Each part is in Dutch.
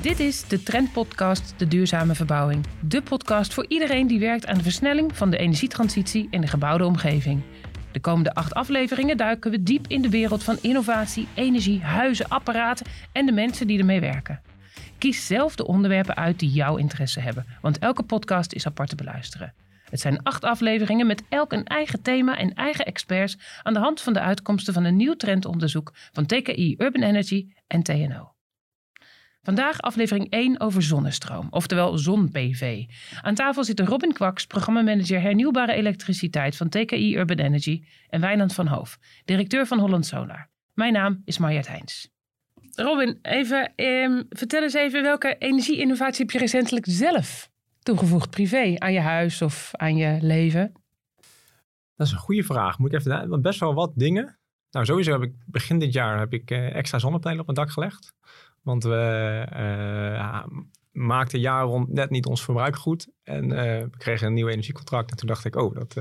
Dit is de Trendpodcast De Duurzame Verbouwing. De podcast voor iedereen die werkt aan de versnelling van de energietransitie in de gebouwde omgeving. De komende acht afleveringen duiken we diep in de wereld van innovatie, energie, huizen, apparaten en de mensen die ermee werken. Kies zelf de onderwerpen uit die jouw interesse hebben, want elke podcast is apart te beluisteren. Het zijn acht afleveringen met elk een eigen thema en eigen experts aan de hand van de uitkomsten van een nieuw trendonderzoek van TKI Urban Energy en TNO. Vandaag aflevering 1 over zonnestroom, oftewel zon-PV. Aan tafel zitten Robin Kwaks, programmamanager hernieuwbare elektriciteit van TKI Urban Energy en Wijnand van Hoof, directeur van Holland Solar. Mijn naam is Marjet Heijns. Robin, even, ehm, vertel eens even welke energie-innovatie heb je recentelijk zelf toegevoegd privé aan je huis of aan je leven? Dat is een goede vraag. Moet ik even, want best wel wat dingen. Nou, sowieso heb ik begin dit jaar heb ik eh, extra zonnepanelen op mijn dak gelegd. Want we eh, maakten jaar rond net niet ons verbruik goed. En eh, we kregen een nieuw energiecontract. En toen dacht ik, oh, dat,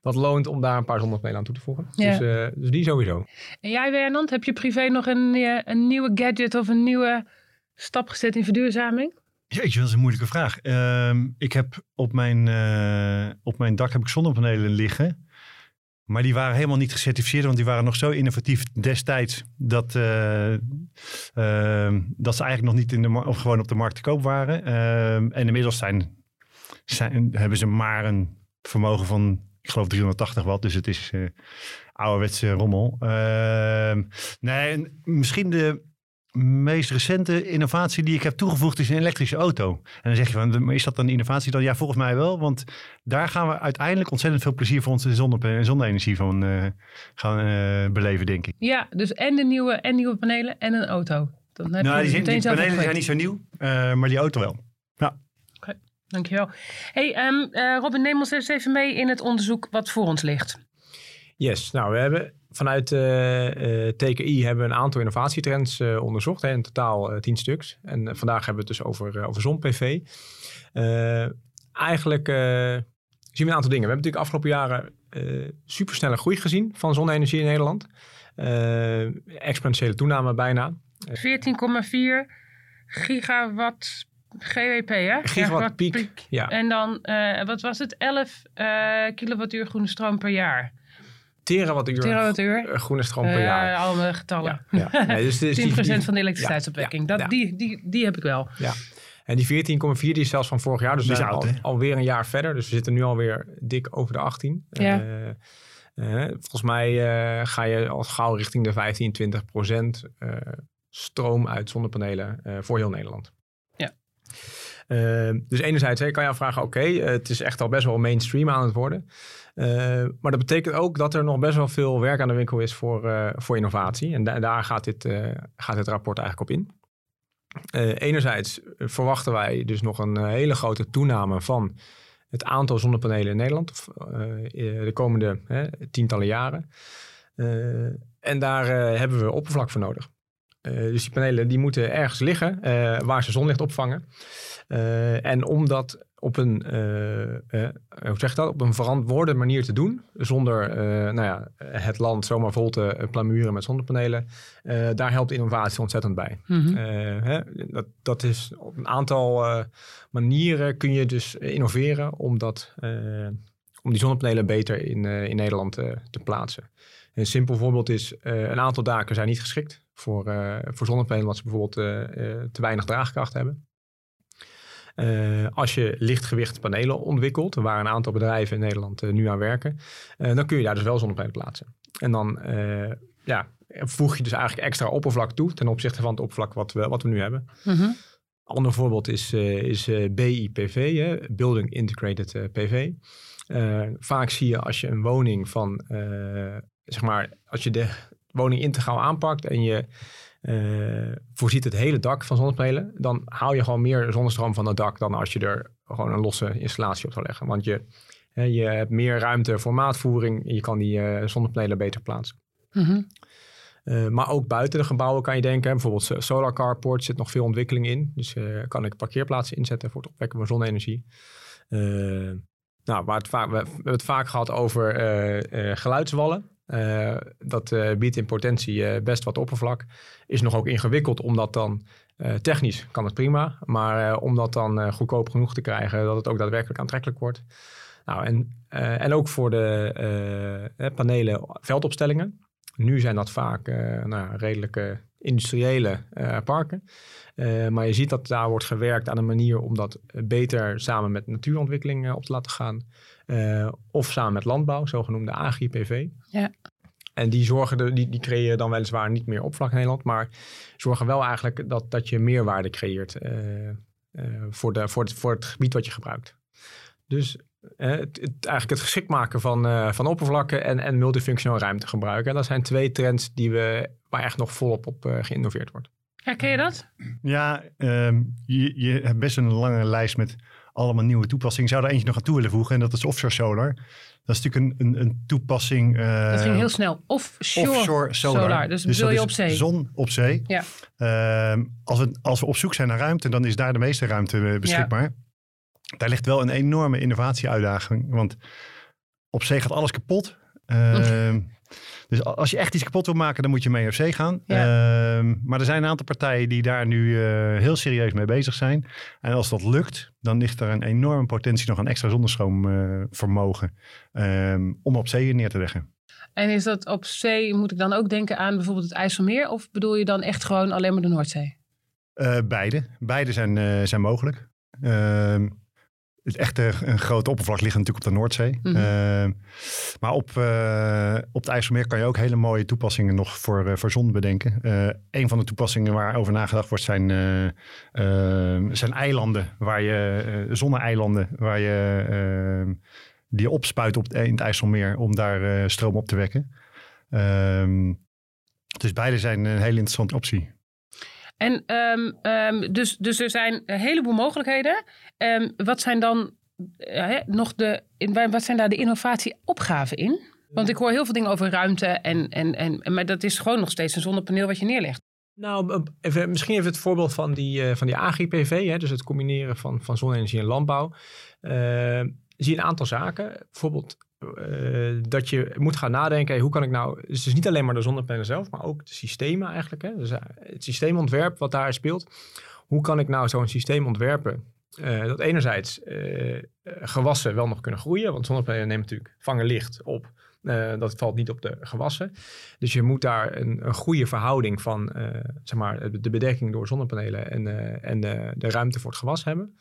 dat loont om daar een paar zonnepanelen aan toe te voegen. Ja. Dus, dus die sowieso. En jij, Wijnand, heb je privé nog een, een nieuwe gadget of een nieuwe stap gezet in verduurzaming? Jeetje, dat is een moeilijke vraag. Ehm, ik heb op mijn, eh, op mijn dak heb ik zonnepanelen liggen. Maar die waren helemaal niet gecertificeerd, want die waren nog zo innovatief destijds dat, eh, ehm, dat ze eigenlijk nog niet in de of gewoon op de markt te koop waren. Ehm, en inmiddels zijn, zijn, hebben ze maar een vermogen van, ik geloof 380 watt, dus het is eh ouderwetse rommel. Nee, en misschien de meest recente innovatie die ik heb toegevoegd is een elektrische auto. En dan zeg je van, maar is dat een innovatie dan? Ja, volgens mij wel, want daar gaan we uiteindelijk ontzettend veel plezier voor onze zonne- zonne-energie van eh, gaan eh, beleven, denk ik. Ja, dus en de nieuwe, en nieuwe panelen en een auto. Dan heb Nou, je die, die panelen zijn niet zo nieuw, eh, maar die auto wel. Dankjewel. Hey, ehm, eh, Robin, neem ons eens even mee in het onderzoek wat voor ons ligt. Yes, nou we hebben vanuit eh, eh, TKI hebben we een aantal innovatietrends eh, onderzocht. Hè, in totaal eh, tien stuks. En vandaag hebben we het dus over, over zon-PV. Eigenlijk zien we een aantal dingen. We hebben natuurlijk afgelopen jaren supersnelle groei gezien van zonne-energie in Nederland. Exponentiële toename bijna. 14,4 gigawatt GWP, hè? Gigawatt piek. Ja, En dan, wat was het? 11 eh, kilowattuur groene stroom per jaar. Terawattuur Terawattuur. eh, groene stroom per jaar. Eh, alle getallen. Ja, ja. Nee, dus, dus 10% die- die- van de elektriciteitsopwekking. ja, dat, ja. Die, die, die heb ik wel. En die 14,4 die is zelfs van vorig jaar. Dus we Die is zijn al, alweer een jaar verder. Dus we zitten nu alweer dik over de 18. Ja. Eh, volgens mij eh, ga je al gauw richting de 15, 20 procent eh, stroom uit zonnepanelen eh, voor heel Nederland. Ja. Eh, dus enerzijds hè, kan je afvragen, oké, eh, het is echt al best wel mainstream aan het worden. Eh, maar dat betekent ook dat er nog best wel veel werk aan de winkel is voor, eh, voor innovatie. En da- daar gaat dit, eh, gaat dit rapport eigenlijk op in. Enerzijds verwachten wij dus nog een hele grote toename van het aantal zonnepanelen in Nederland de komende tientallen jaren. Eh, en daar hebben we oppervlak voor nodig. Eh, dus die panelen die moeten ergens liggen eh, waar ze zonlicht opvangen. Eh, en om dat op een, hoe zeg dat, op een verantwoorde manier te doen, zonder nou ja, het land zomaar vol te plamuren met zonnepanelen, daar helpt innovatie ontzettend bij. Mhm. Hè, dat, dat is op een aantal manieren kun je dus innoveren om, dat, om die zonnepanelen beter in, in Nederland te plaatsen. Een simpel voorbeeld is, eh, een aantal daken zijn niet geschikt voor, eh, voor zonnepanelen, omdat ze bijvoorbeeld eh, te weinig draagkracht hebben. Als je lichtgewicht panelen ontwikkelt, waar een aantal bedrijven in Nederland nu aan werken, dan kun je daar dus wel zonnepanelen plaatsen. En dan ja, voeg je dus eigenlijk extra oppervlak toe ten opzichte van het oppervlak wat we, wat we nu hebben. Mhm. Ander voorbeeld is, is BIPV, hè, Building Integrated PV. Vaak zie je als je een woning van, zeg maar, als je de woning integraal aanpakt en je eh, voorziet het hele dak van zonnepanelen, dan haal je gewoon meer zonnestroom van het dak dan als je er gewoon een losse installatie op zou leggen. Want je, je hebt meer ruimte voor maatvoering en je kan die eh, zonnepanelen beter plaatsen. Mhm. Uh, maar ook buiten de gebouwen kan je denken. Bijvoorbeeld solar carport zit nog veel ontwikkeling in. Dus kan ik parkeerplaatsen inzetten voor het opwekken van zonne-energie. nou, waar het vaak, we hebben het vaak gehad over geluidswallen. Uh, dat uh, biedt in potentie uh, best wat oppervlak. Is nog ook ingewikkeld, omdat dan technisch kan het prima. Maar om dat dan goedkoop genoeg te krijgen, dat het ook daadwerkelijk aantrekkelijk wordt. Nou, en, en ook voor de panelen veldopstellingen. Nu zijn dat vaak nou, redelijke industriële parken. maar je ziet dat daar wordt gewerkt aan een manier om dat beter samen met natuurontwikkeling op te laten gaan. Uh, of samen met landbouw, zogenoemde agri-PV. Ja. En die, zorgen de, die, die creëren dan weliswaar niet meer opvlak in Nederland, maar zorgen wel eigenlijk dat, dat je meerwaarde creëert uh, uh, voor, de, voor, het, voor het gebied wat je gebruikt. Dus het, het, eigenlijk het geschikt maken van, van oppervlakken en, en multifunctioneel ruimte gebruiken. En dat zijn twee trends die we, waar echt nog volop op geïnnoveerd wordt. Herken je dat? Ja, um, je, je hebt best een lange lijst met allemaal nieuwe toepassingen. Ik zou er eentje nog aan toe willen voegen en dat is offshore solar. Dat is natuurlijk een, een, een toepassing. Uh, dat ging heel snel. Offshore, offshore solar. Dus, dus je op zee. Zon op zee. Ja. Uh, als, we, als we op zoek zijn naar ruimte, dan is daar de meeste ruimte eh, beschikbaar. Ja. Daar ligt wel een enorme innovatieuitdaging. Want op zee gaat alles kapot. Uh, Dus als je echt iets kapot wil maken, dan moet je mee op zee gaan. Ehm, maar er zijn een aantal partijen die daar nu uh, heel serieus mee bezig zijn. En als dat lukt, dan ligt er een enorme potentie nog aan extra zonnestroomvermogen um, om op zee neer te leggen. En is dat op zee, moet ik dan ook denken aan bijvoorbeeld het IJsselmeer? Of bedoel je dan echt gewoon alleen maar de Noordzee? Uh, beide. Beide zijn, uh, zijn mogelijk. Uh, het echte een grote oppervlak ligt natuurlijk op de Noordzee. Mm -hmm. maar op, uh, op het IJsselmeer kan je ook hele mooie toepassingen nog voor, uh, voor zon bedenken. een van de toepassingen waarover nagedacht wordt zijn, zijn eilanden, waar je, zonne-eilanden, waar je die opspuit op in het IJsselmeer om daar stroom op te wekken. Ehm, dus beide zijn een hele interessante optie. En um, um, dus, dus er zijn een heleboel mogelijkheden. Um, wat zijn dan uh, nog de, in, wat zijn daar de innovatieopgaven in? Want ik hoor heel veel dingen over ruimte en, en, en, maar dat is gewoon nog steeds een zonnepaneel wat je neerlegt. Nou, misschien even het voorbeeld van die, uh, van die agri-PV, dus het combineren van, van zonne-energie en landbouw. Uh, zie je een aantal zaken. Bijvoorbeeld uh, dat je moet gaan nadenken, hoe kan ik nou, dus het niet alleen maar de zonnepanelen zelf, maar ook de systemen eigenlijk. Hè? Dus uh, het systeemontwerp wat daar speelt. Hoe kan ik nou zo'n systeem ontwerpen? Uh, dat enerzijds gewassen wel nog kunnen groeien, want zonnepanelen nemen natuurlijk vangen licht op. dat valt niet op de gewassen. Dus je moet daar een, een goede verhouding van zeg maar, de bedekking door zonnepanelen en, en de ruimte voor het gewas hebben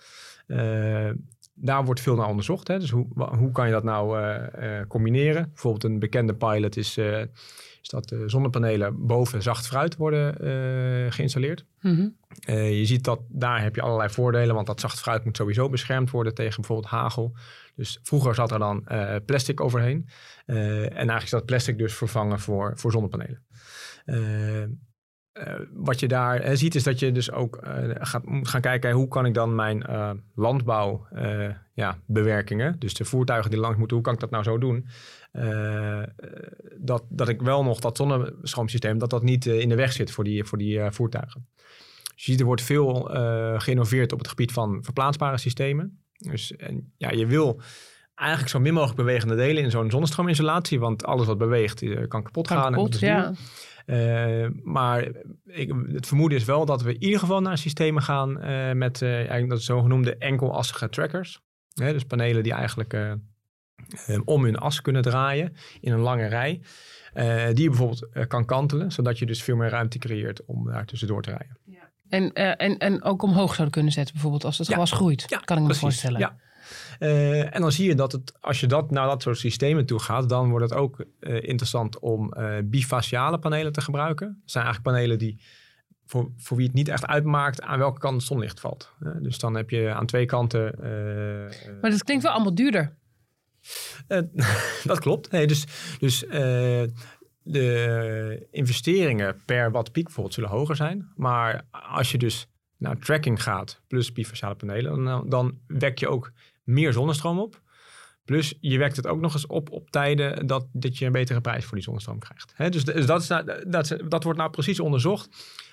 daar wordt veel naar onderzocht. Hè? Dus hoe, hoe kan je dat nou uh, uh, combineren? Bijvoorbeeld een bekende pilot is, uh, is dat zonnepanelen boven zacht fruit worden geïnstalleerd. Mm -hmm. je ziet dat daar heb je allerlei voordelen, want dat zacht fruit moet sowieso beschermd worden tegen bijvoorbeeld hagel. Dus vroeger zat er dan plastic overheen. en eigenlijk is dat plastic dus vervangen voor, voor zonnepanelen. Uh, wat je daar uh, ziet is dat je dus ook uh, gaat, moet gaan kijken hoe kan ik dan mijn landbouwbewerkingen, ja, dus de voertuigen die langs moeten, hoe kan ik dat nou zo doen? dat, dat ik wel nog dat zonnestroomsysteem, dat dat niet in de weg zit voor die, voor die voertuigen. Dus je ziet er wordt veel geïnnoveerd op het gebied van verplaatsbare systemen. Dus en, ja, je wil eigenlijk zo min mogelijk bewegende delen in zo'n zonnestroominstallatie, want alles wat beweegt kan kapot kan gaan. Kapot, ja. Uh, maar ik, het vermoeden is wel dat we in ieder geval naar systemen gaan uh, met uh, eigenlijk dat zogenoemde enkelassige trackers. dus panelen die eigenlijk om hun as kunnen draaien in een lange rij. die je bijvoorbeeld kan kantelen, zodat je dus veel meer ruimte creëert om daar tussendoor te rijden. Ja. En, en, en ook omhoog zouden kunnen zetten, bijvoorbeeld als het ja. gewas groeit. Ja, kan ik me precies. voorstellen. Ja. Uh, en dan zie je dat het, als je dat naar dat soort systemen toe gaat, dan wordt het ook uh, interessant om uh, bifaciale panelen te gebruiken. Dat zijn eigenlijk panelen die voor, voor wie het niet echt uitmaakt aan welke kant het zonlicht valt. dus dan heb je aan twee kanten. maar dat klinkt wel allemaal duurder. dat klopt. Nee, dus dus de investeringen per watt piek bijvoorbeeld zullen hoger zijn. Maar als je dus naar tracking gaat, plus bifaciale panelen, dan, dan wek je ook meer zonnestroom op. Plus je wekt het ook nog eens op op tijden dat, dat je een betere prijs voor die zonnestroom krijgt. dus, dat, is nou, dat, dat wordt nou precies onderzocht.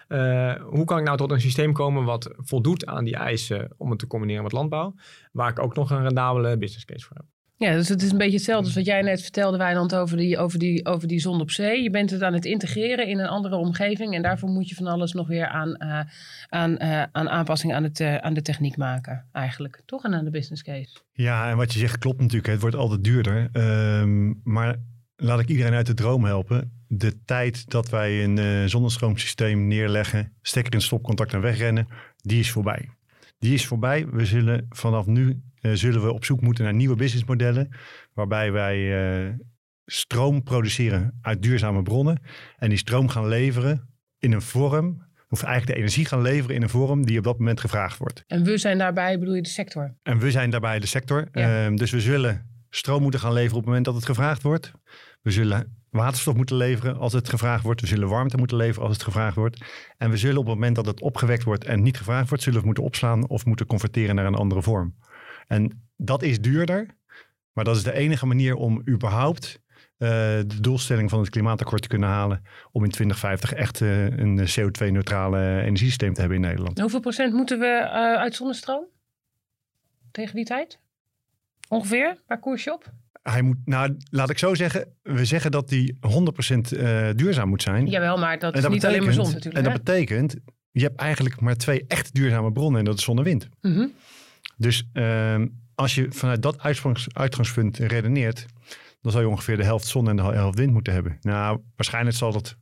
Uh, hoe kan ik nou tot een systeem komen wat voldoet aan die eisen om het te combineren met landbouw, waar ik ook nog een rendabele business case voor heb. Ja, dus het is een beetje hetzelfde als wat jij net vertelde, Wijnand, over die, over, die, over die zon op zee. Je bent het aan het integreren in een andere omgeving. En daarvoor moet je van alles nog weer aan, uh, aan, uh, aan aanpassing aan, het, uh, aan de techniek maken, eigenlijk. Toch? En aan de business case. Ja, en wat je zegt klopt natuurlijk. Het wordt altijd duurder. Um, maar laat ik iedereen uit de droom helpen. De tijd dat wij een zonnestroomsysteem neerleggen, stekker in stopcontact en wegrennen, die is voorbij. Die is voorbij. We zullen vanaf nu zullen we op zoek moeten naar nieuwe businessmodellen. Waarbij wij uh, stroom produceren uit duurzame bronnen. En die stroom gaan leveren in een vorm. Of eigenlijk de energie gaan leveren in een vorm die op dat moment gevraagd wordt. En we zijn daarbij, bedoel je de sector? En we zijn daarbij de sector. Ja. Uh, dus we zullen stroom moeten gaan leveren op het moment dat het gevraagd wordt. We zullen waterstof moeten leveren als het gevraagd wordt. We zullen warmte moeten leveren als het gevraagd wordt. En we zullen op het moment dat het opgewekt wordt en niet gevraagd wordt, zullen we moeten opslaan of moeten converteren naar een andere vorm. En dat is duurder, maar dat is de enige manier om überhaupt uh, de doelstelling van het klimaatakkoord te kunnen halen. Om in 2050 echt uh, een CO2-neutrale energiesysteem te hebben in Nederland. Hoeveel procent moeten we uh, uit zonnestroom tegen die tijd? Ongeveer? Waar koers je op? Hij moet, nou, laat ik zo zeggen. We zeggen dat die 100% duurzaam moet zijn. Jawel, maar dat, is niet alleen maar zon natuurlijk. En dat betekent, je hebt eigenlijk maar twee echt duurzame bronnen. En dat is zon en wind. Mm -hmm. Dus uh, als je vanuit dat uitgangspunt redeneert, dan zou je ongeveer de helft zon en de helft wind moeten hebben. Nou, waarschijnlijk zal dat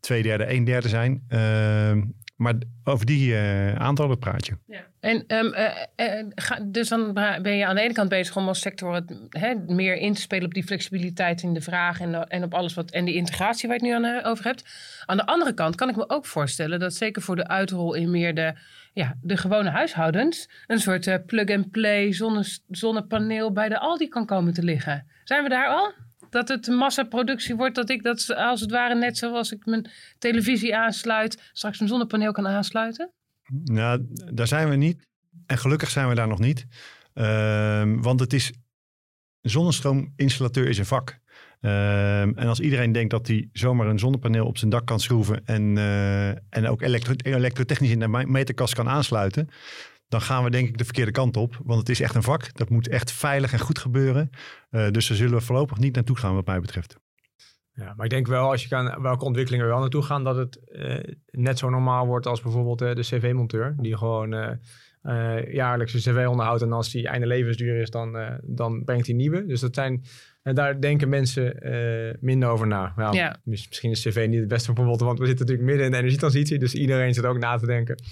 twee derde, een derde zijn. Uh, maar over die uh, aantallen praat je. Ja. En um, uh, ga, dus dan ben je aan de ene kant bezig om als sector hè, meer in te spelen op die flexibiliteit in de vraag en, en op alles wat en die integratie waar je het nu aan over hebt. Aan de andere kant kan ik me ook voorstellen dat zeker voor de uitrol in meer de, ja, de gewone huishoudens een soort uh, plug-and-play zonne, zonnepaneel bij de Aldi kan komen te liggen. Zijn we daar al? Dat het massaproductie wordt, dat ik dat als het ware net zoals ik mijn televisie aansluit, straks een zonnepaneel kan aansluiten? Nou, daar zijn we niet. En gelukkig zijn we daar nog niet. Uh, want het is, zonnestroominstallateur is een vak. Uh, en als iedereen denkt dat hij zomaar een zonnepaneel op zijn dak kan schroeven en, uh, en ook elektro elektrotechnisch in de meterkast kan aansluiten, dan gaan we denk ik de verkeerde kant op. Want het is echt een vak. Dat moet echt veilig en goed gebeuren. Uh, dus daar zullen we voorlopig niet naartoe gaan wat mij betreft. Ja, maar ik denk wel als je kan welke ontwikkelingen we wel naartoe gaan, dat het uh, net zo normaal wordt als bijvoorbeeld de cv-monteur. Die gewoon uh, jaarlijks een cv onderhoudt en als die einde levensduur is, dan, dan brengt hij nieuwe. Dus dat zijn, en daar denken mensen minder over na. Ja. Misschien is cv niet het beste voorbeeld, want we zitten natuurlijk midden in de energietransitie, dus iedereen zit ook na te denken.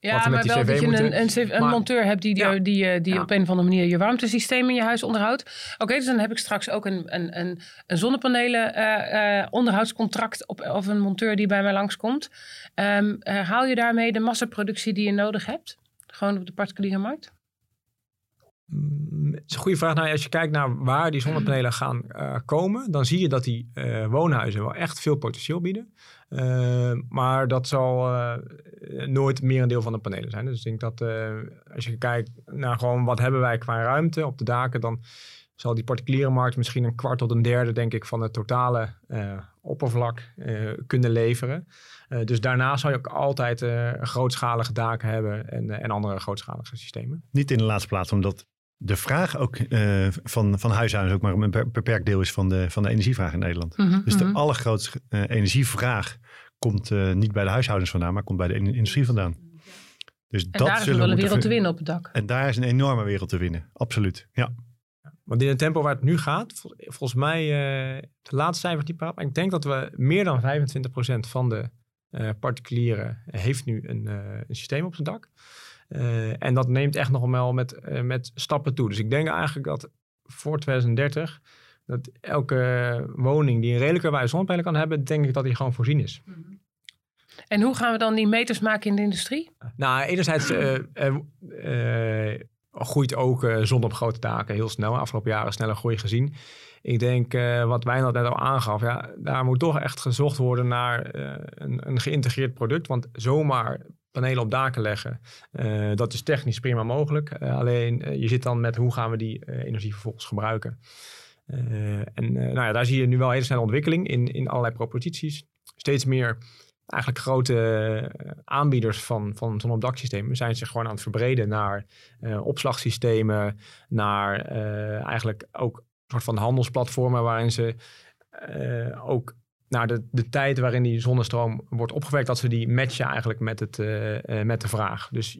Ja, maar wel dat je een, een, een maar, monteur hebt die, die, ja. die, die ja. op een of andere manier je warmtesysteem in je huis onderhoudt. Oké, okay, dus dan heb ik straks ook een, een, een, een zonnepanelen uh, onderhoudscontract op, of een monteur die bij mij langskomt. Um, haal je daarmee de massaproductie die je nodig hebt? Gewoon op de particuliere markt? Het is een goede vraag. Nou, als je kijkt naar waar die zonnepanelen gaan uh, komen, dan zie je dat die uh, woonhuizen wel echt veel potentieel bieden. Uh, maar dat zal nooit meer een deel van de panelen zijn. Dus ik denk dat als je kijkt naar gewoon wat hebben wij qua ruimte op de daken, dan zal die particuliere markt misschien een kwart tot een derde, denk ik, van het totale oppervlak kunnen leveren. Dus daarna zal je ook altijd grootschalige daken hebben en, en andere grootschalige systemen. Niet in de laatste plaats, omdat de vraag ook uh, van, van huishoudens ook maar een beperkt deel is van de, van de energievraag in Nederland. Mm -hmm, dus de mm -hmm. allergrootste uh, energievraag komt uh, niet bij de huishoudens vandaan, maar komt bij de industrie vandaan. Dus en dat daar is wel een wereld te winnen op het dak. En daar is een enorme wereld te winnen, absoluut. Ja. Want in het tempo waar het nu gaat, vol, volgens mij, de laatste cijfers die praat, maar ik denk dat we meer dan 25% van de particulieren heeft nu een, een systeem op zijn dak. En dat neemt echt nog wel met, met stappen toe. Dus ik denk eigenlijk dat voor 2030 dat elke woning die een redelijke wijze zonnepanelen kan hebben, denk ik dat die gewoon voorzien is. -hmm. En hoe gaan we dan die meters maken in de industrie? Nou, enerzijds uh, groeit ook zon op grote daken heel snel. Afgelopen jaren sneller groei gezien. Ik denk, wat Wijnald net al aangaf, ja, daar moet toch echt gezocht worden naar een, een geïntegreerd product. Want zomaar panelen op daken leggen. Uh, dat is technisch prima mogelijk. Uh, alleen uh, je zit dan met hoe gaan we die energie vervolgens gebruiken. en nou ja, daar zie je nu wel hele snelle ontwikkeling in, in allerlei proposities. Steeds meer eigenlijk grote aanbieders van, van zonne-op-daksystemen zijn zich gewoon aan het verbreden naar opslagsystemen, naar eigenlijk ook soort van handelsplatformen waarin ze ook naar de, de tijd waarin die zonnestroom wordt opgewekt, dat ze die matchen eigenlijk met, het, met de vraag. Dus,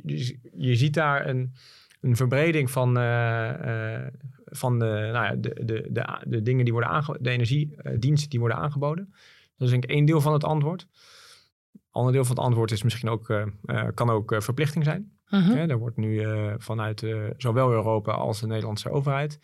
je ziet daar een, een verbreding van, van de, nou ja, de, de, de, de, dingen die worden aangeboden, de energiediensten die worden aangeboden. Dat is denk ik één deel van het antwoord. Ander deel van het antwoord is misschien ook, kan ook verplichting zijn. Uh er wordt nu vanuit zowel Europa als de Nederlandse overheid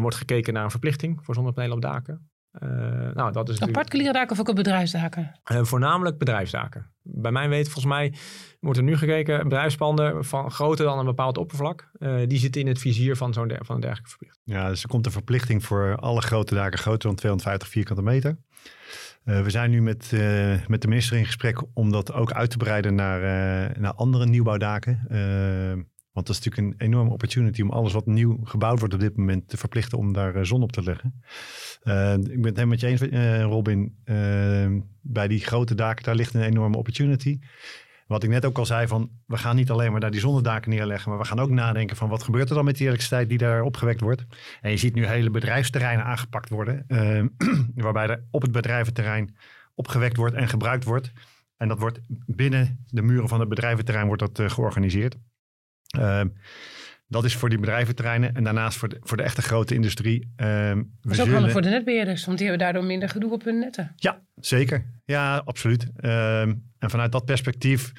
wordt gekeken naar een verplichting voor zonnepanelen op daken. Uh, nou, dat is particuliere daken of ook op bedrijfsdaken? Uh, voornamelijk bedrijfsdaken. Bij mijn weten, volgens mij wordt er nu gekeken, bedrijfspanden van groter dan een bepaald oppervlak, uh, die zitten in het vizier van zo'n van een dergelijke verplichting. Ja, dus er komt een verplichting voor alle grote daken groter dan 250 vierkante meter. we zijn nu met, met de minister in gesprek om dat ook uit te breiden naar, naar andere nieuwbouwdaken. Want dat is natuurlijk een enorme opportunity om alles wat nieuw gebouwd wordt op dit moment te verplichten om daar eh, zon op te leggen. Uh, ik ben het helemaal met je eens, uh, Robin. Bij die grote daken, daar ligt een enorme opportunity. Wat ik net ook al zei, van we gaan niet alleen maar daar die zonnedaken neerleggen, maar we gaan ook nadenken van wat gebeurt er dan met die elektriciteit die daar opgewekt wordt. En je ziet nu hele bedrijfsterreinen aangepakt worden, waarbij er op het bedrijventerrein opgewekt wordt en gebruikt wordt. En dat wordt binnen de muren van het bedrijventerrein wordt dat georganiseerd. Ehm, dat is voor die bedrijventerreinen en daarnaast voor de, voor de echte grote industrie. Uh, dat is ook handig voor de netbeheerders, want die hebben daardoor minder gedoe op hun netten. Ja, zeker. Ja, absoluut. Ehm, en vanuit dat perspectief,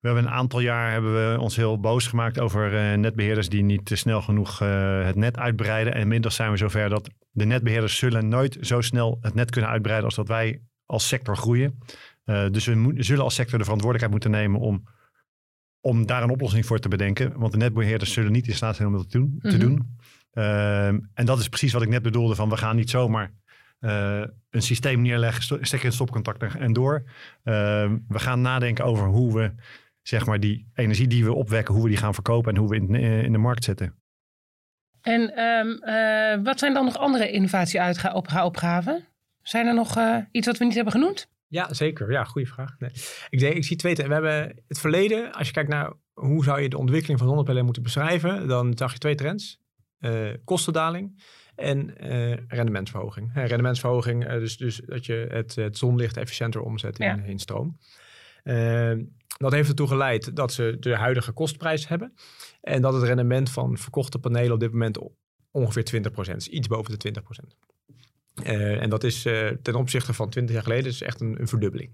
we hebben een aantal jaar hebben we ons heel boos gemaakt over uh, netbeheerders die niet snel genoeg uh, het net uitbreiden. En inmiddels zijn we zover dat de netbeheerders zullen nooit zo snel het net kunnen uitbreiden als dat wij als sector groeien. Uh, dus we zullen als sector de verantwoordelijkheid moeten nemen om om daar een oplossing voor te bedenken. Want de netbeheerders zullen niet in staat zijn om dat te doen. te mhm. doen. Ehm, en dat is precies wat ik net bedoelde van we gaan niet zomaar uh, een systeem neerleggen, stekker in stopcontact en door. Ehm, we gaan nadenken over hoe we zeg maar die energie die we opwekken, hoe we die gaan verkopen en hoe we in, eh, in de markt zetten. En ehm, eh, wat zijn dan nog andere innovatieopgaven? Zijn er nog iets wat we niet hebben genoemd? Ja, zeker. Ja, goede vraag. Nee. Ik, denk, ik zie twee. We hebben het verleden, als je kijkt naar hoe zou je de ontwikkeling van zonnepanelen moeten beschrijven, dan zag je twee trends. Uh, kostendaling en uh, rendementsverhoging. Uh, rendementsverhoging, dus, dus dat je het, het zonlicht efficiënter omzet in, in stroom. dat heeft ertoe geleid dat ze de huidige kostprijs hebben. En dat het rendement van verkochte panelen op dit moment ongeveer 20% is. Iets boven de 20%. Uh, en dat is uh, ten opzichte van 20 jaar geleden is echt een, een verdubbeling.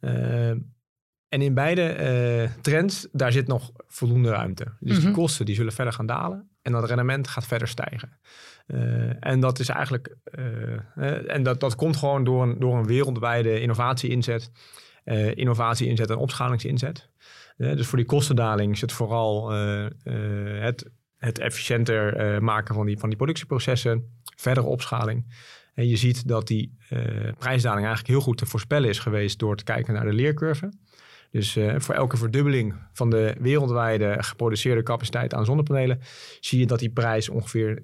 Uh, en in beide trends, daar zit nog voldoende ruimte. Dus mm -hmm. die mhm. kosten die zullen verder gaan dalen en dat rendement gaat verder stijgen. en dat is eigenlijk, en dat, dat komt gewoon door een, door een wereldwijde innovatie-inzet, innovatie-inzet en opschalingsinzet. dus voor die kostendaling het vooral het het efficiënter maken van die, van die productieprocessen, verdere opschaling. En je ziet dat die uh, prijsdaling eigenlijk heel goed te voorspellen is geweest door te kijken naar de leercurve. Dus uh, voor elke verdubbeling van de wereldwijde geproduceerde capaciteit aan zonnepanelen, zie je dat die prijs ongeveer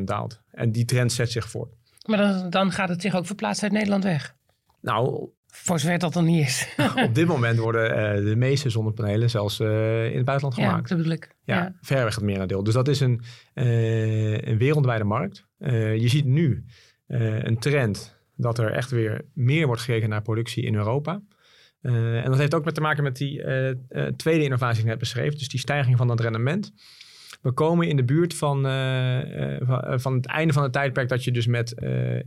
20% daalt. En die trend zet zich voort. Maar dan, dan gaat het zich ook verplaatsen uit Nederland weg? Nou, voor zover dat dan niet is. op dit moment worden uh, de meeste zonnepanelen zelfs uh, in het buitenland gemaakt. Ja, dat bedoel ik. Ja, ja. verreweg het merendeel. Dus dat is een, uh, een wereldwijde markt. je ziet nu een trend dat er echt weer meer wordt gekeken naar productie in Europa. en dat heeft ook met te maken met die tweede innovatie die ik net beschreef. Dus die stijging van dat rendement. We komen in de buurt van, van, van, het einde van het tijdperk dat je dus met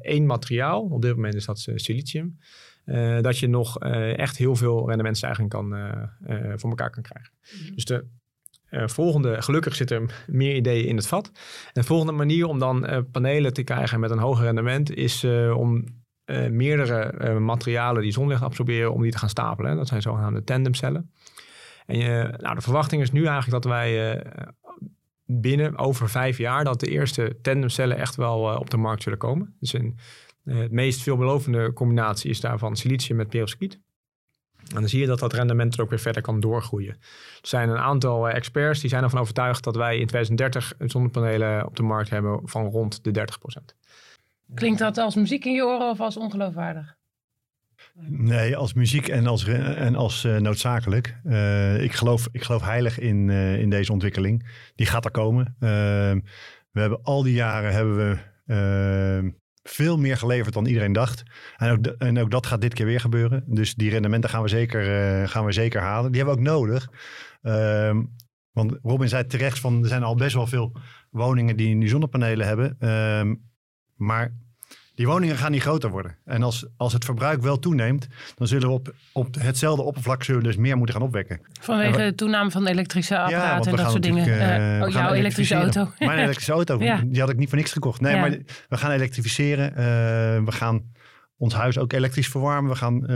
één materiaal, op dit moment is dat silicium, uh, dat je nog uh, echt heel veel rendementsstijging kan, uh, voor elkaar kan krijgen. Mhm. Dus de volgende, gelukkig zit er meer ideeën in het vat. En de volgende manier om dan panelen te krijgen met een hoger rendement is om meerdere materialen die zonlicht absorberen, om die te gaan stapelen. Dat zijn zogenaamde tandemcellen. En je, nou, de verwachting is nu eigenlijk dat wij binnen over vijf jaar dat de eerste tandemcellen echt wel op de markt zullen komen. Dus in de eh, meest veelbelovende combinatie is daarvan silicium met perovskiet. En dan zie je dat dat rendement er ook weer verder kan doorgroeien. Er zijn een aantal eh, experts die zijn ervan overtuigd dat wij in 2030 zonnepanelen op de markt hebben van rond de 30%. Klinkt dat als muziek in je oren of als ongeloofwaardig? Nee, als muziek en als, en als uh, noodzakelijk. Uh, ik, geloof, ik geloof heilig in, uh, in deze ontwikkeling. Die gaat er komen. Ehm, we hebben al die jaren hebben we ehm, veel meer geleverd dan iedereen dacht. En ook, en ook dat gaat dit keer weer gebeuren. Dus die rendementen gaan we zeker, gaan we zeker halen. Die hebben we ook nodig. Ehm, want Robin zei terecht van er zijn al best wel veel woningen die nu zonnepanelen hebben. maar die woningen gaan niet groter worden. En als, als het verbruik wel toeneemt, dan zullen we op, op hetzelfde oppervlak zullen dus meer moeten gaan opwekken. Vanwege de toename van elektrische apparaten en dat soort dingen. Uh, oh, jouw elektrische auto. Mijn elektrische auto, die had ik niet voor niks gekocht. Nee, maar we gaan elektrificeren. Uh, we gaan ons huis ook elektrisch verwarmen. We gaan, uh,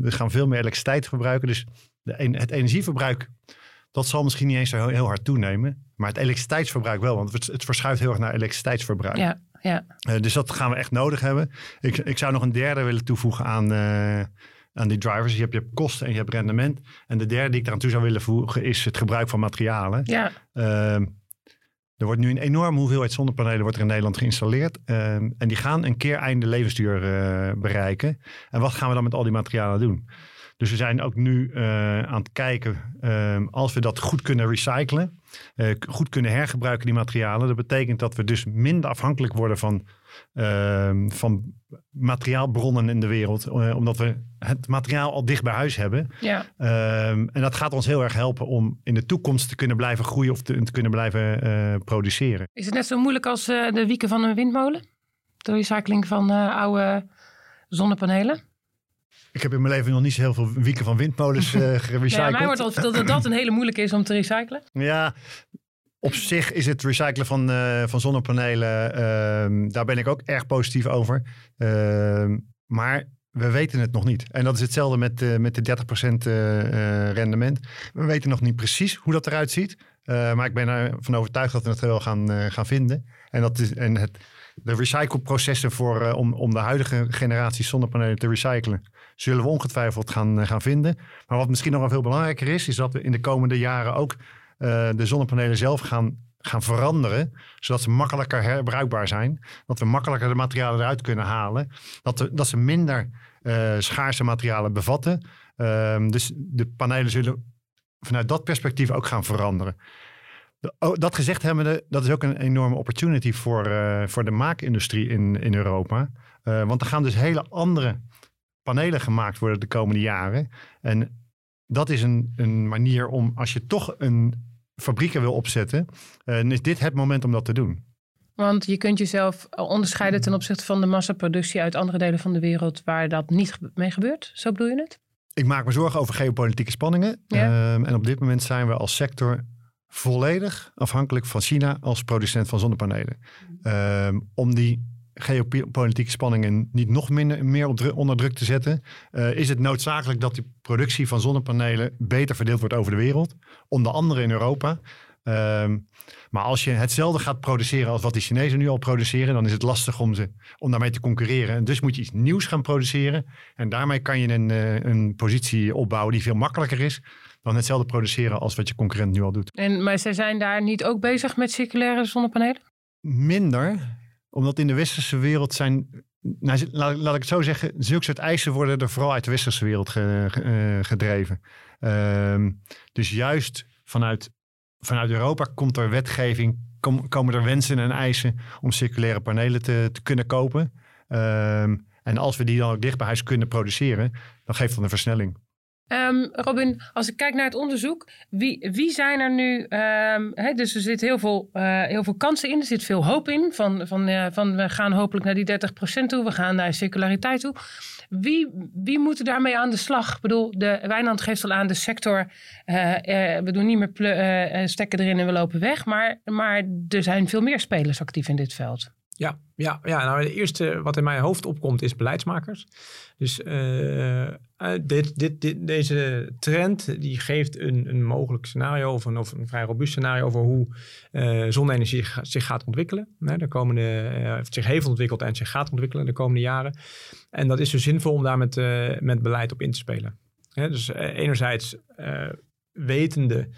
we gaan veel meer elektriciteit gebruiken. Dus de, het energieverbruik, dat zal misschien niet eens zo heel, hard toenemen. Maar het elektriciteitsverbruik wel, want het, het verschuift heel erg naar elektriciteitsverbruik. Ja ja. Uh, dus dat gaan we echt nodig hebben. Ik, ik zou nog een derde willen toevoegen aan, uh, aan die drivers. Je hebt, je hebt kosten en je hebt rendement. En de derde die ik eraan toe zou willen voegen is het gebruik van materialen. Ja. Uh, er wordt nu een enorme hoeveelheid zonnepanelen wordt er in Nederland geïnstalleerd. Ehm, en die gaan een keer einde levensduur uh, bereiken. En wat gaan we dan met al die materialen doen? Dus we zijn ook nu uh, aan het kijken, uh, als we dat goed kunnen recyclen, uh, goed kunnen hergebruiken die materialen. Dat betekent dat we dus minder afhankelijk worden van, ehm, van materiaalbronnen in de wereld. Eh, omdat we het materiaal al dicht bij huis hebben. Ja. Ehm, en dat gaat ons heel erg helpen om in de toekomst te kunnen blijven groeien of te, te kunnen blijven eh, produceren. Is het net zo moeilijk als de wieken van een windmolen? De recycling van oude zonnepanelen? Ik heb in mijn leven nog niet zo heel veel wieken van windmolens uh, gerecycled. Ja, mij wordt al dat dat een hele moeilijke is om te recyclen. Ja, op zich is het recyclen van, uh, van zonnepanelen, uh, daar ben ik ook erg positief over. Ehm, maar we weten het nog niet. En dat is hetzelfde met, uh, met de 30% rendement. We weten nog niet precies hoe dat eruit ziet. maar ik ben ervan overtuigd dat we het wel gaan, gaan vinden. En, dat is, en het, de recycleprocessen voor, om, om de huidige generatie zonnepanelen te recyclen zullen we ongetwijfeld gaan, eh, gaan vinden. Maar wat misschien nog wel veel belangrijker is, is dat we in de komende jaren ook uh, de zonnepanelen zelf gaan, gaan veranderen. Zodat ze makkelijker herbruikbaar zijn. Dat we makkelijker de materialen eruit kunnen halen. Dat, dat ze minder schaarse materialen bevatten. Uh, dus de panelen zullen vanuit dat perspectief ook gaan veranderen. Oh, dat gezegd hebbende, dat is ook een enorme opportunity voor, uh, voor de maakindustrie in, in Europa. Uh, want er gaan dus hele andere panelen gemaakt worden de komende jaren. En dat is een, een manier om, als je toch een fabrieken wil opzetten, uh, is dit het moment om dat te doen. Want je kunt jezelf onderscheiden ten opzichte van de massaproductie uit andere delen van de wereld waar dat niet mee gebeurt. Zo bedoel je het? Ik maak me zorgen over geopolitieke spanningen. Ja. Um, en op dit moment zijn we als sector volledig afhankelijk van China als producent van zonnepanelen. Um, om die geopolitieke spanningen niet nog minder, meer onder druk te zetten, uh, is het noodzakelijk dat die productie van zonnepanelen beter verdeeld wordt over de wereld, onder andere in Europa. Uh, maar als je hetzelfde gaat produceren als wat die Chinezen nu al produceren, dan is het lastig om, ze, om daarmee te concurreren. En dus moet je iets nieuws gaan produceren. En daarmee kan je een, uh, een positie opbouwen die veel makkelijker is dan hetzelfde produceren als wat je concurrent nu al doet. En, maar ze zijn daar niet ook bezig met circulaire zonnepanelen? Minder omdat in de westerse wereld zijn, nou, laat, laat, ik het zo zeggen, zulke soort eisen worden er vooral uit de westerse wereld eh, gedreven. Uh, dus juist vanuit, vanuit Europa komt er wetgeving, kom, komen er wensen en eisen om circulaire panelen te, te kunnen kopen. Uh, en als we die dan ook dicht bij huis kunnen produceren, dan geeft dat een versnelling. Um, Robin, als ik kijk naar het onderzoek, wie, wie zijn er nu? Um, dus er zit heel veel, uh, heel veel kansen in, er zit veel hoop in. Van, van, uh, van we gaan hopelijk naar die 30% toe, we gaan naar circulariteit toe. Wie, wie moet daarmee aan de slag? Ik bedoel, de Wijnand geeft al aan, de sector, uh, we doen niet meer stekken erin en we lopen weg. Maar, maar er zijn veel meer spelers actief in dit veld. Ja, ja, ja, nou het eerste wat in mijn hoofd opkomt is beleidsmakers. Dus uh, dit, dit, dit, deze trend die geeft een, een mogelijk scenario of een, vrij robuust scenario over hoe uh, zonne-energie zich gaat ontwikkelen. De komende, uh, zich heeft ontwikkeld en zich gaat ontwikkelen de komende jaren. En dat is dus zinvol om daar met, beleid op in te spelen. Dus enerzijds wetende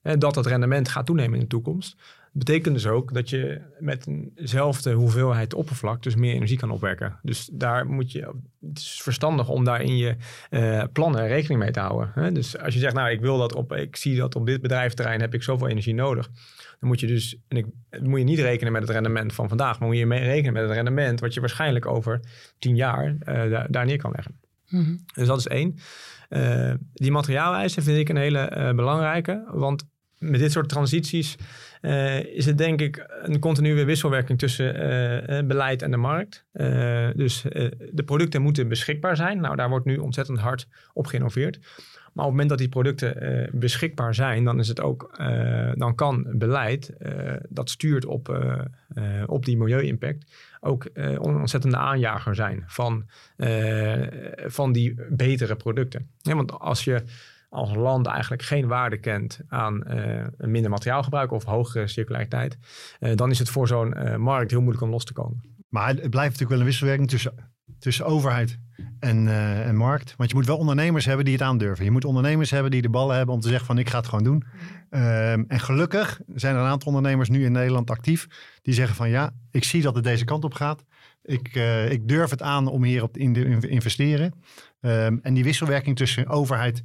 dat het rendement gaat toenemen in de toekomst betekent dus ook dat je met eenzelfde hoeveelheid oppervlak dus meer energie kan opwekken. Dus daar moet je, het is verstandig om daar in je uh, plannen rekening mee te houden. Hè? Dus als je zegt, nou ik wil dat op, ik zie dat op dit bedrijfterrein heb ik zoveel energie nodig. Dan moet je dus, en ik, moet je niet rekenen met het rendement van vandaag, maar moet je mee rekenen met het rendement wat je waarschijnlijk over tien jaar uh, daar, neer kan leggen. Mm Dus dat is één. Uh, die materiaaleisen vind ik een hele belangrijke, want met dit soort transities uh, is het denk ik een continue wisselwerking tussen uh, beleid en de markt. Dus de producten moeten beschikbaar zijn. Nou, daar wordt nu ontzettend hard op geïnnoveerd. Maar op het moment dat die producten beschikbaar zijn, dan is het ook, dan kan beleid dat stuurt op, op die milieu-impact ook een ontzettende aanjager zijn van, van die betere producten. Want als je als land eigenlijk geen waarde kent aan uh, minder materiaalgebruik of hogere circulariteit, uh, dan is het voor zo'n uh, markt heel moeilijk om los te komen. Maar het blijft natuurlijk wel een wisselwerking tussen, tussen overheid en, en markt. Want je moet wel ondernemers hebben die het aandurven. Je moet ondernemers hebben die de ballen hebben om te zeggen van ik ga het gewoon doen. Um, en gelukkig zijn er een aantal ondernemers nu in Nederland actief die zeggen van ja, ik zie dat het deze kant op gaat. Ik, ik durf het aan om hierop in te investeren. Um, en die wisselwerking tussen overheid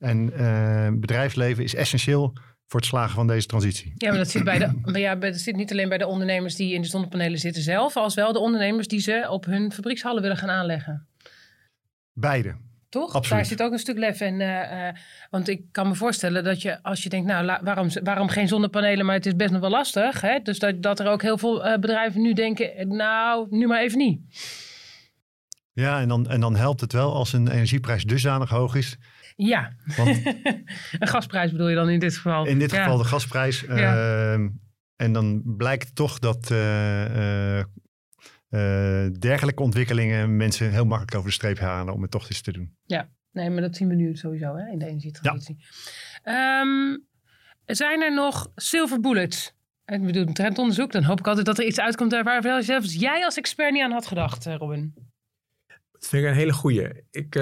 en uh, bedrijfsleven is essentieel voor het slagen van deze transitie. Ja, maar dat zit, bij de, ja, dat zit niet alleen bij de ondernemers die in de zonnepanelen zitten zelf, als wel de ondernemers die ze op hun fabriekshallen willen gaan aanleggen. Beide. Toch? Absoluut. Daar zit ook een stuk lef in. Uh, uh, want ik kan me voorstellen dat je, als je denkt, nou, waarom, waarom geen zonnepanelen, maar het is best nog wel lastig. Hè? Dus dat, dat er ook heel veel uh, bedrijven nu denken, nou, nu maar even niet. Ja, en dan, en dan helpt het wel als een energieprijs dusdanig hoog is ja, Want, een gasprijs bedoel je dan in dit geval? In dit geval de gasprijs. Ja. Uh, en dan blijkt toch dat uh, uh, dergelijke ontwikkelingen mensen heel makkelijk over de streep halen om het toch eens te doen. Ja, nee, maar dat zien we nu sowieso hè, in de energietransitie. Ja. Um, zijn er nog silver bullets? En we doen een trendonderzoek, dan hoop ik altijd dat er iets uitkomt waar zelfs jij als expert niet aan had gedacht, Robin. Dat vind ik een hele goeie. Ik,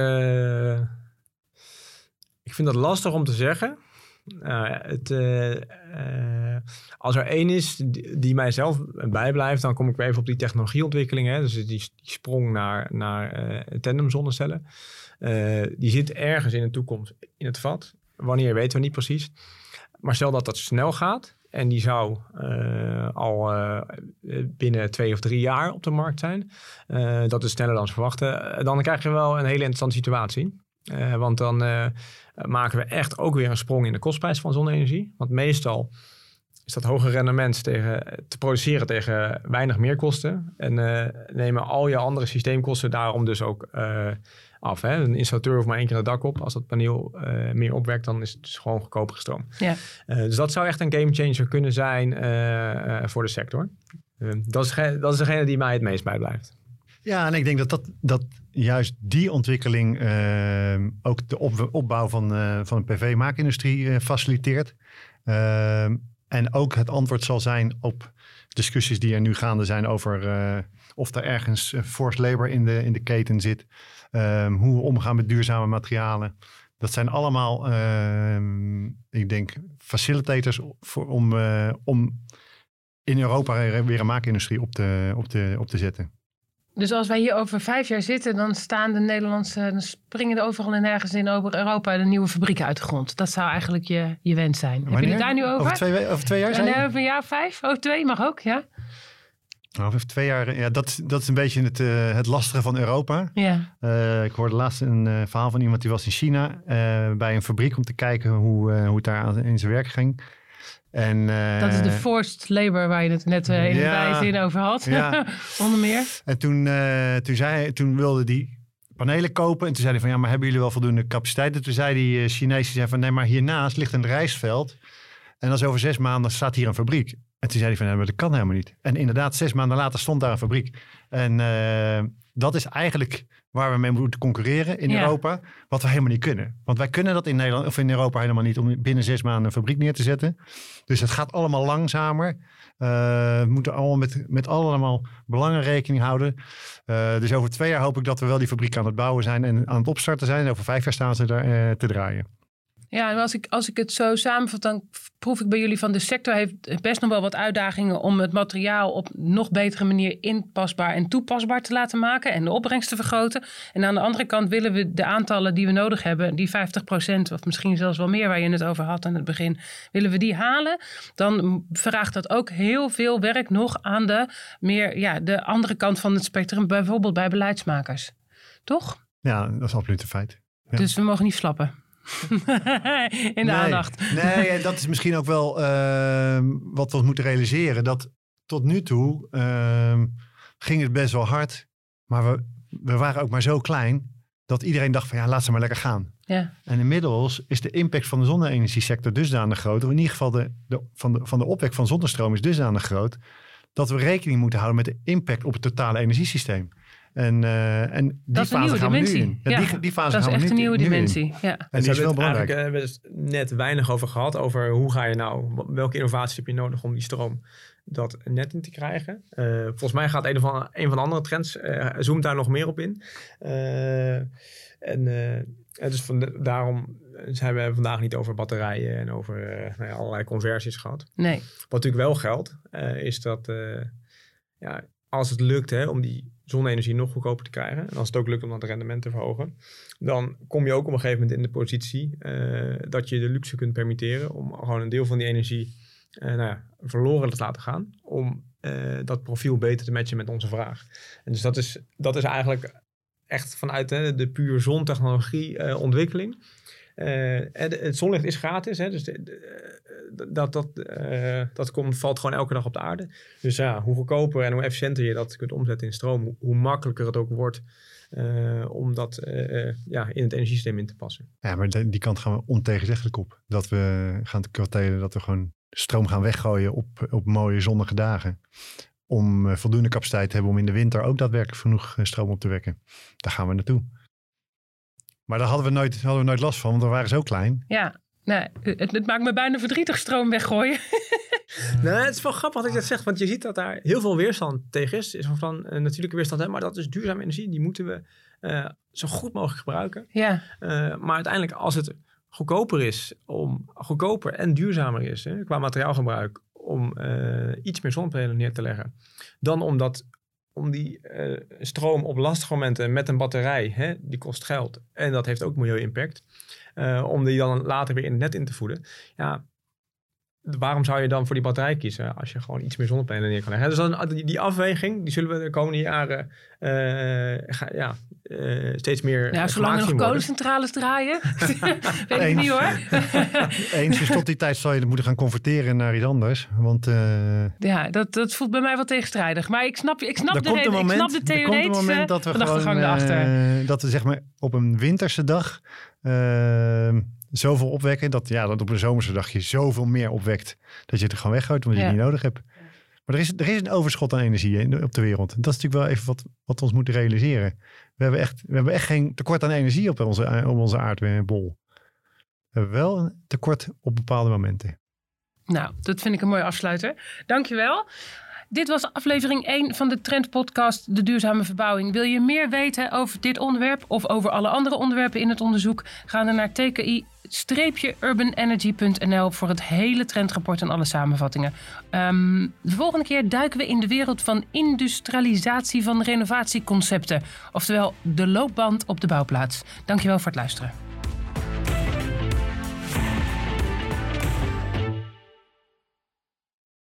ik vind dat lastig om te zeggen. Uh, het, uh, uh, als er één is die, mijzelf bijblijft, dan kom ik weer even op die technologieontwikkelingen. Dus die, sprong naar, naar tandemzonnecellen. die zit ergens in de toekomst in het vat. Wanneer weten we niet precies. Maar stel dat dat snel gaat en die zou al binnen twee of drie jaar op de markt zijn. dat is sneller dan ze verwachten. dan krijg je wel een hele interessante situatie. Want dan maken we echt ook weer een sprong in de kostprijs van zonne-energie. Want meestal is dat hoge rendement tegen, te produceren tegen weinig meerkosten. En uh, nemen al je andere systeemkosten daarom dus ook uh, af. Hè? Een installateur hoeft maar één keer het dak op. Als dat paneel uh, meer opwerkt, dan is het dus gewoon goedkoper stroom. Ja. dus dat zou echt een gamechanger kunnen zijn voor de sector. dat, is dat is degene die mij het meest bijblijft. Ja, en ik denk dat, dat, dat juist die ontwikkeling uh, ook de op, opbouw van, uh, van de PV-maakindustrie uh, faciliteert. Ehm, en ook het antwoord zal zijn op discussies die er nu gaande zijn over eh, of er ergens forced labor in de, in de keten zit. Ehm, hoe we omgaan met duurzame materialen. Dat zijn allemaal, ik denk, facilitators voor, om, om in Europa weer een maakindustrie op te, op te, op te zetten. Dus als wij hier over vijf jaar zitten, dan staan de Nederlandse, dan springen er overal en nergens in over Europa de nieuwe fabrieken uit de grond. Dat zou eigenlijk je, je wens zijn. Wanneer? Heb je het daar nu over? Over twee, over twee jaar? Nee, over een jaar vijf? Over twee mag ook, ja. Nou, over twee jaar, ja, dat, dat is een beetje het, uh, het lastige van Europa. Ja. Uh, ik hoorde laatst een uh, verhaal van iemand die was in China bij een fabriek om te kijken hoe, hoe het daar in zijn werk ging. En, dat is de eh, forced labor waar je het net uh, in ja, de zin over had, ja. onder meer. En toen, uh, toen, zei, toen wilde die panelen kopen en toen zei hij van ja, maar hebben jullie wel voldoende capaciteit? En toen zei die Chinees, zei van nee, maar hiernaast ligt een rijstveld en als over zes maanden staat hier een fabriek. En toen zei hij van nee, maar dat kan helemaal niet. En inderdaad, zes maanden later stond daar een fabriek. En dat is eigenlijk waar we mee moeten concurreren in Europa. Wat we helemaal niet kunnen. Want wij kunnen dat in Nederland of in Europa helemaal niet om binnen zes maanden een fabriek neer te zetten. Dus het gaat allemaal langzamer. Uh, we moeten allemaal met, met allemaal belangen rekening houden. Uh, dus over twee jaar hoop ik dat we wel die fabriek aan het bouwen zijn en aan het opstarten zijn. En over vijf jaar staan ze daar uh, te draaien. Ja, en als ik, als ik het zo samenvat, dan proef ik bij jullie van de sector heeft best nog wel wat uitdagingen om het materiaal op nog betere manier inpasbaar en toepasbaar te laten maken en de opbrengst te vergroten. En aan de andere kant willen we de aantallen die we nodig hebben, die 50% of misschien zelfs wel meer waar je het over had aan het begin, willen we die halen, dan vraagt dat ook heel veel werk nog aan de meer ja, de andere kant van het spectrum, bijvoorbeeld bij beleidsmakers. Toch? Ja, dat is absoluut een feit. Ja. Dus we mogen niet slappen. in de nee, aandacht. nee, dat is misschien ook wel uh, wat we moeten realiseren. Dat tot nu toe uh, ging het best wel hard. Maar we, we waren ook maar zo klein dat iedereen dacht van ja, laat ze maar lekker gaan. Ja. En inmiddels is de impact van de zonne-energiesector dusdanig groot. Of in ieder geval de, de, van, de, van de opwek van zonnestroom is dusdanig groot. Dat we rekening moeten houden met de impact op het totale energiesysteem. En, uh, en die fase gaan we nu in. Ja, die, die fase dat gaan is echt we nu, een nieuwe dimensie. Ja. En die is wel belangrijk. We hebben het net weinig over gehad. Over hoe ga je nou, welke innovaties heb je nodig om die stroom dat net in te krijgen. Uh, volgens mij gaat een van, een van de andere trends, uh, zoomt daar nog meer op in. Uh, en dus van de, daarom zijn we vandaag niet over batterijen en over nou ja, allerlei conversies gehad. Nee. Wat natuurlijk wel geldt, is dat ja, als het lukt hè, om die zonne-energie nog goedkoper te krijgen. En als het ook lukt om dat rendement te verhogen. Dan kom je ook op een gegeven moment in de positie uh, dat je de luxe kunt permitteren om gewoon een deel van die energie uh, nou ja, verloren te laten gaan. Om uh, dat profiel beter te matchen met onze vraag. En dus dat is, dat is eigenlijk echt vanuit hè, de puur zontechnologie ontwikkeling. Het zonlicht is gratis, hè, dus de, dat, dat, uh, dat komt, valt gewoon elke dag op de aarde. Dus ja, hoe goedkoper en hoe efficiënter je dat kunt omzetten in stroom, hoe, makkelijker het ook wordt om dat ja, in het energiesysteem in te passen. Ja, maar die, die kant gaan we ontegenzeggelijk op. Dat we gaan kwartelen, dat we gewoon stroom gaan weggooien op, op mooie zonnige dagen. Om voldoende capaciteit te hebben om in de winter ook daadwerkelijk genoeg stroom op te wekken. Daar gaan we naartoe. Maar daar hadden we nooit, hadden we nooit last van, want we waren zo klein. Ja, Nee, het, het, maakt me bijna verdrietig stroom weggooien. nee, het is wel grappig dat je dat zegt, want je ziet dat daar heel veel weerstand tegen is. is van een natuurlijke weerstand, hè, maar dat is duurzame energie. Die moeten we uh, zo goed mogelijk gebruiken. Ja. Uh, maar uiteindelijk, als het goedkoper is, om, goedkoper en duurzamer is hè, qua materiaalgebruik, om uh, iets meer zonnepanelen neer te leggen, dan omdat om die uh, stroom op lastige momenten met een batterij, hè, die kost geld en dat heeft ook milieu-impact. Uh, om die dan later weer in het net in te voeden. Ja, waarom zou je dan voor die batterij kiezen als je gewoon iets meer zonnepanelen neer kan leggen? Dus dan, die, afweging, die zullen we de komende jaren uh, ga, ja, uh, steeds meer. Ja, zolang er nog kolencentrales draaien. Weet ik niet hoor. Eens, dus tot die tijd zal je het moeten gaan converteren naar iets anders. Want, uh, ja, dat, dat voelt bij mij wel tegenstrijdig. Maar ik snap, ik snap, de, reden, moment, ik snap de theoretische er komt een moment dat we gewoon, erachter. dat we zeg maar op een winterse dag uh, zoveel opwekken. Dat, ja, dat op een zomerse dag je zoveel meer opwekt. Dat je het er gewoon weggooit, omdat je ja. het niet nodig hebt. Maar er is, er is een overschot aan energie op de wereld. Dat is natuurlijk wel even wat, wat we ons moeten realiseren. We hebben echt, we hebben echt geen tekort aan energie op onze, op onze aardbol. We hebben wel een tekort op bepaalde momenten. Nou, dat vind ik een mooie afsluiter. Dankjewel. Dit was aflevering 1 van de Trendpodcast De Duurzame Verbouwing. Wil je meer weten over dit onderwerp of over alle andere onderwerpen in het onderzoek? Ga dan naar tki-urbanenergy.nl voor het hele trendrapport en alle samenvattingen. Um, de volgende keer duiken we in de wereld van industrialisatie van renovatieconcepten. Oftewel de loopband op de bouwplaats. Dankjewel voor het luisteren.